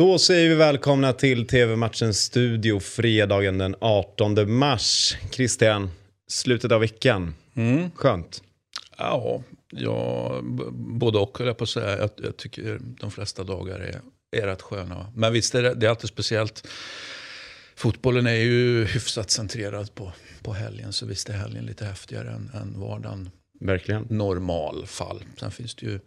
Då säger vi välkomna till TV-matchens studio fredagen den 18 mars. Christian, slutet av veckan. Mm. Skönt. Ja, ja, både och höll jag på att säga. Jag, jag tycker de flesta dagar är, är rätt sköna. Men visst är det, det är alltid speciellt. Fotbollen är ju hyfsat centrerad på, på helgen. Så visst är helgen lite häftigare än, än vardagen. Verkligen. Normalfall. Sen finns det ju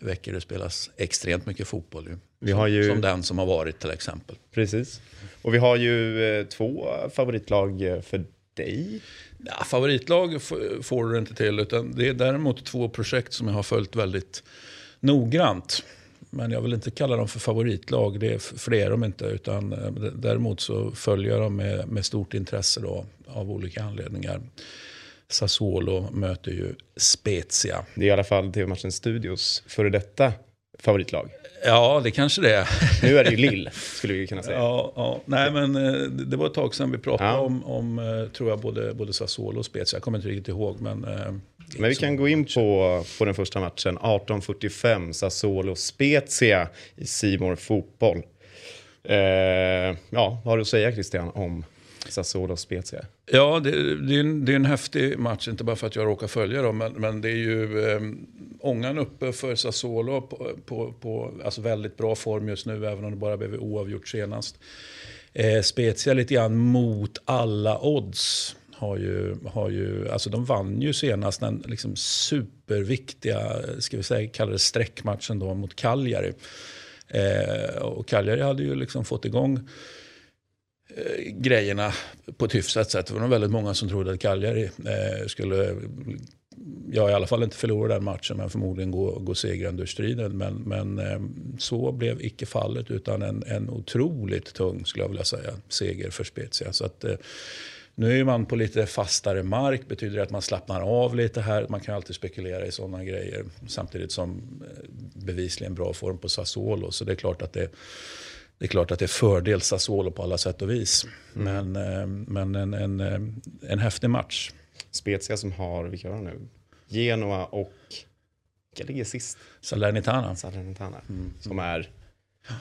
veckor det spelas extremt mycket fotboll. Ju. Vi har ju... Som den som har varit till exempel. Precis. Och vi har ju eh, två favoritlag eh, för dig. Ja, favoritlag får du inte till. Utan det är däremot två projekt som jag har följt väldigt noggrant. Men jag vill inte kalla dem för favoritlag, det är, för det är de inte. Utan, eh, däremot så följer jag dem med, med stort intresse då, av olika anledningar. Sassuolo möter ju Spezia. Det är i alla fall TV-matchens studios före detta favoritlag. Ja, det kanske det är. Nu är det ju Lill, skulle vi kunna säga. Ja, ja. Nej, men eh, det var ett tag sedan vi pratade Ja. om, om eh, tror jag, både, både Sassuolo och Spezia. Jag kommer inte riktigt ihåg, men... eh, Men vi kan gå in på, på den första matchen. 18.45, Sassuolo Spezia i Simor Fotboll. Eh, ja, vad har du att säga Christian om Sassuolo och Spezia? Ja, det, det, är en, det är en häftig match, inte bara för att jag råkar följa dem, men, men det är ju eh, ångan uppe för Sassuolo på, på, på alltså väldigt bra form just nu, även om det bara blev oavgjort senast. Eh, Spezia lite grann mot alla odds. Har ju, har ju, alltså de vann ju senast den liksom superviktiga, ska vi säga, kalla det streckmatchen då mot Cagliari. Eh, och Cagliari hade ju liksom fått igång Eh, grejerna på ett hyfsat sätt. Det var nog väldigt många som trodde att Cagliari eh, skulle, ja i alla fall inte förlora den matchen, men förmodligen gå, gå segrande ur striden. Men, men eh, så blev icke fallet, utan en, en otroligt tung, skulle jag vilja säga, seger för Spezia. Så att, eh, nu är man på lite fastare mark, betyder det att man slappnar av lite här. Man kan alltid spekulera i sådana grejer. Samtidigt som eh, bevisligen bra form på Sassuolo. Så det är klart att det, det är klart att det är fördel Sassuolo på alla sätt och vis. Men, eh, men en, en, eh, en häftig match. Spezia som har, vilka har de nu? Genoa och, vilka ligger sist? Salernitana. Salernitana. Som är,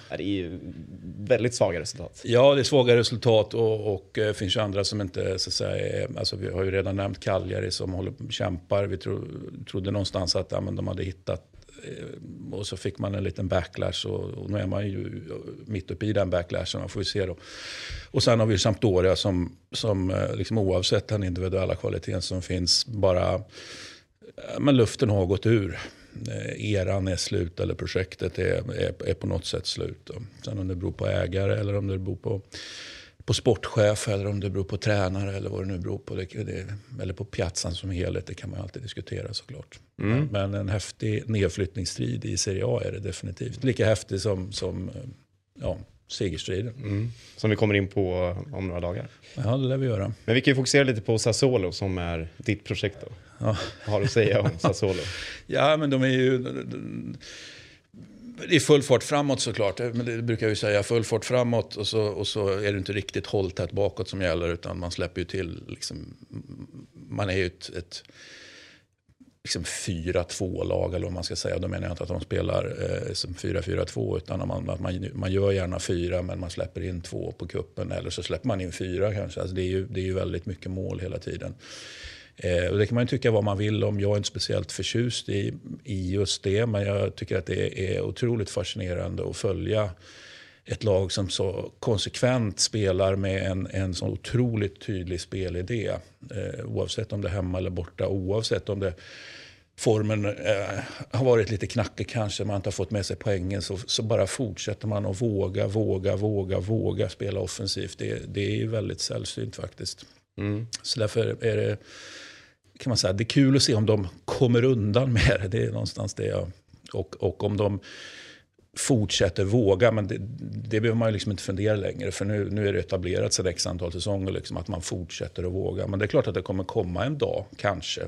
är det är ju väldigt svaga resultat. Ja, det är svaga resultat och, och eh, finns ju andra som inte, så att säga, är, alltså vi har ju redan nämnt Cagliari som håller, kämpar. Vi tro, trodde någonstans att ja, men de hade hittat Eh, och så fick man en liten backlash och, och nu är man ju mitt uppe i den backlashen, man får ju se då. Och sen har vi Sampdoria som, som eh, liksom oavsett den individuella kvaliteten som finns bara, eh, men luften har gått ur. Eran är slut eller projektet är, är, är på något sätt slut. Då. Sen om det beror på ägare eller om det beror på, på sportchef eller om det beror på tränare eller vad det nu beror på. Det, det, eller på piazzan som helhet, det kan man alltid diskutera såklart. Men, men en häftig nedflyttningsstrid i Serie A är det definitivt. Lika häftig som, som eh, ja, segerstriden. Som vi kommer in på om några dagar. Ja, det lär vi göra. Men vi kan ju fokusera lite på Sassuolo som är ditt projekt då. Ja. Vad har du att säga om Sassuolo? Ja, men de är ju... Det är full fart framåt såklart, men det brukar jag ju säga. Full fart framåt och så, och så är det inte riktigt hålltätt bakåt som gäller utan man släpper ju till. Liksom, man är ju ett, ett liksom 4-2-lag eller vad man ska säga. Då menar jag inte att de spelar eh, som 4-4-2 utan man, att man, man gör gärna fyra men man släpper in två på kuppen eller så släpper man in fyra kanske. Alltså det, är ju, det är ju väldigt mycket mål hela tiden. Eh, och det kan man tycka vad man vill om. Jag är inte speciellt förtjust i, i just det. Men jag tycker att det är otroligt fascinerande att följa ett lag som så konsekvent spelar med en, en så otroligt tydlig spelidé. Eh, oavsett om det är hemma eller borta. Oavsett om det formen eh, har varit lite knackig kanske, man inte har fått med sig poängen. Så, så bara fortsätter man att våga, våga, våga, våga spela offensivt. Det, det är ju väldigt sällsynt faktiskt. Mm. Så därför är det, kan man säga, det är kul att se om de kommer undan med det. Det är någonstans det jag... Och, och om de fortsätter våga, men det, det behöver man ju liksom inte fundera längre. För nu, nu är det etablerat sedan x antal säsonger liksom, att man fortsätter att våga. Men det är klart att det kommer komma en dag, kanske,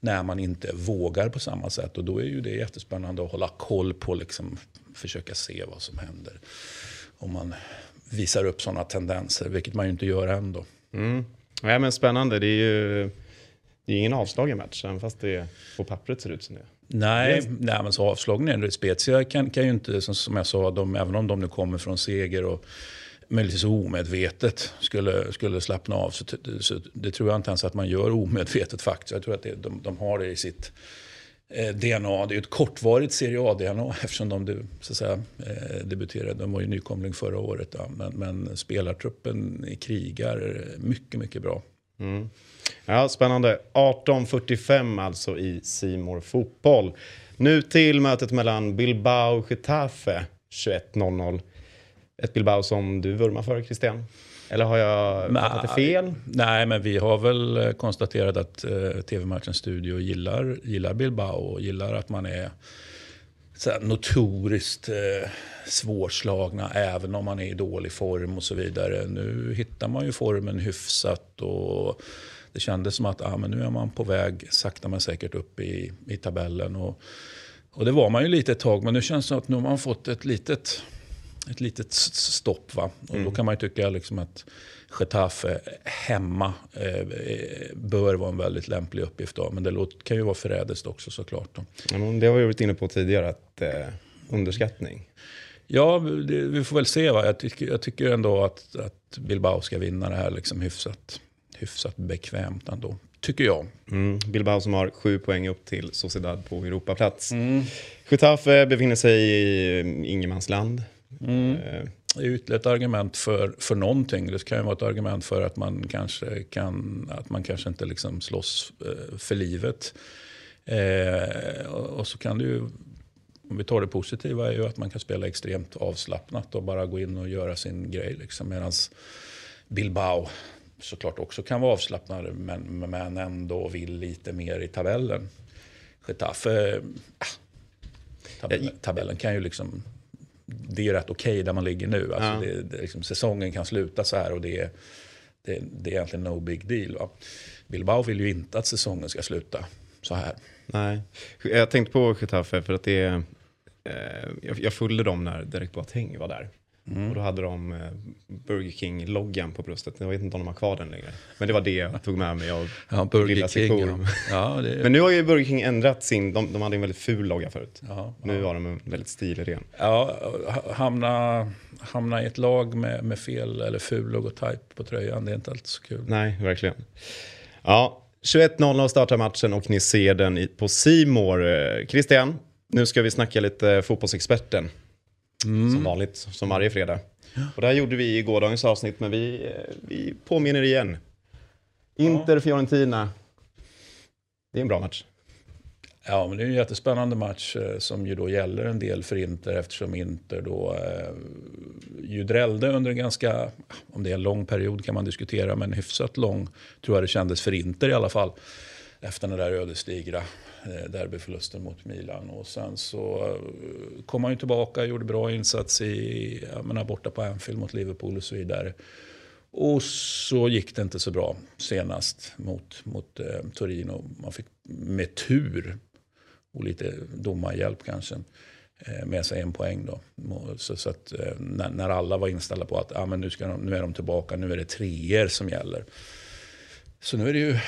när man inte vågar på samma sätt. Och då är ju det jättespännande att hålla koll på, liksom, försöka se vad som händer. Om man visar upp sådana tendenser, vilket man ju inte gör ändå. Mm. Ja, men spännande, det är ju det är ingen avslagen match, även fast det på pappret ser ut som det. Nej, nej men så avslagningen, Spezia kan, kan ju inte, som, som jag sa, de, även om de nu kommer från seger och möjligtvis omedvetet skulle, skulle slappna av. Så, så, det tror jag inte ens att man gör omedvetet faktiskt. Jag tror att det, de, de har det i sitt Eh, DNA. Det är ett kortvarigt Serie A-DNA eftersom de så att säga, eh, debuterade. De var ju nykomling förra året. Ja. Men, men spelartruppen krigar mycket, mycket bra. Mm. Ja, spännande. 18.45 alltså i Simor fotboll. Nu till mötet mellan Bilbao och Getafe 21.00. Ett Bilbao som du vurmar för, Christian? Eller har jag fattat det fel? Nej, men vi har väl eh, konstaterat att uh, TV-matchens studio gillar, gillar Bilbao och gillar att man är så här, notoriskt uh, svårslagna även om man är i dålig form och så vidare. Nu hittar man ju formen hyfsat och det kändes som att ah, men nu är man på väg sakta men säkert upp i, i tabellen. Och, och det var man ju lite ett tag, men nu känns det som att nu har man fått ett litet ett litet stopp. Va? Och mm. Då kan man ju tycka liksom att Getafe hemma eh, bör vara en väldigt lämplig uppgift. Då. Men det kan ju vara förrädiskt också såklart. Då. Ja, det har vi varit inne på tidigare, att eh, underskattning. Ja, det, vi får väl se. Va? Jag, tycker, jag tycker ändå att, att Bilbao ska vinna det här liksom hyfsat, hyfsat bekvämt ändå. Tycker jag. Mm. Bilbao som har sju poäng upp till Sociedad på Europaplats. Mm. Getafe befinner sig i ingenmansland. Mm. Eh, det är ytterligare ett argument för, för någonting. Det kan ju vara ett argument för att man kanske, kan, att man kanske inte liksom slåss eh, för livet. Eh, och så kan det ju, om vi tar det positiva, är ju att man kan spela extremt avslappnat och bara gå in och göra sin grej. Liksom. Medan Bilbao såklart också kan vara avslappnade men, men ändå vill lite mer i tabellen. Getafe, ah, tabellen, tabellen kan ju liksom det är rätt okej okay där man ligger nu. Alltså ja. det, det, liksom, säsongen kan sluta så här och det, det, det är egentligen no big deal. Va? Bilbao vill ju inte att säsongen ska sluta så här. Nej, jag tänkte på Getafe för att det är, eh, jag, jag följde dem när Derek Boateng var där. Mm. Och då hade de eh, Burger King-loggan på bröstet. Jag vet inte om de har kvar den längre. Men det var det jag tog med mig av ja, Burger King. Ja. Ja, det... Men nu har ju Burger King ändrat sin, de, de hade en väldigt ful logga förut. Ja, nu har de en väldigt stilig ren. Ja, hamna, hamna i ett lag med, med fel eller ful logotyp på tröjan, det är inte alltid så kul. Nej, verkligen. Ja, 21.00 startar matchen och ni ser den på Simor. Eh, Christian, nu ska vi snacka lite fotbollsexperten. Mm. Som vanligt, som varje fredag. Och det här gjorde vi i gårdagens avsnitt, men vi, eh, vi påminner igen. Inter-Fiorentina. Det är en bra match. Ja, men det är en jättespännande match eh, som ju då gäller en del för Inter eftersom Inter då eh, ju drällde under en ganska, om det är en lång period kan man diskutera, men hyfsat lång tror jag det kändes för Inter i alla fall. Efter den där ödesdigra eh, derbyförlusten mot Milan. Och sen så eh, kom han ju tillbaka, gjorde bra insats i, jag menar, borta på Anfield mot Liverpool och så vidare. Och så gick det inte så bra senast mot, mot eh, Torino. Man fick med tur och lite domarhjälp kanske eh, med sig en poäng. Då. Så, så att, eh, när, när, alla var inställda på att ah, men nu, ska de, nu är de tillbaka, nu är det treor som gäller. Så nu är det ju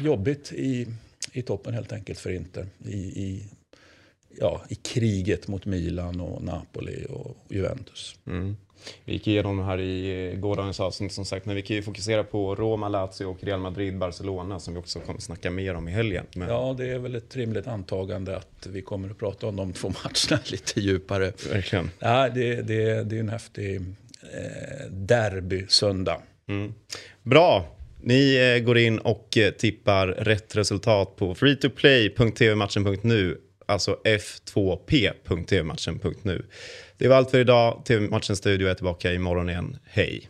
jobbigt i, i toppen helt enkelt för Inter. I, i, ja, i kriget mot Milan och Napoli och Juventus. Mm. Vi gick igenom här i gårdagens avsnitt som sagt, men vi kan ju fokusera på Roma, Lazio och Real Madrid, Barcelona som vi också kommer att snacka mer om i helgen. Men... Ja, det är väl ett rimligt antagande att vi kommer att prata om de två matcherna lite djupare. Verkligen. Ja, det, det, det är en häftig eh, derby-söndag. Mm. Bra, ni eh, går in och eh, tippar rätt resultat på freetoplay.tvmatchen.nu, alltså f2p.tvmatchen.nu. Det var allt för idag. TV-matchens studio är tillbaka imorgon igen. Hej!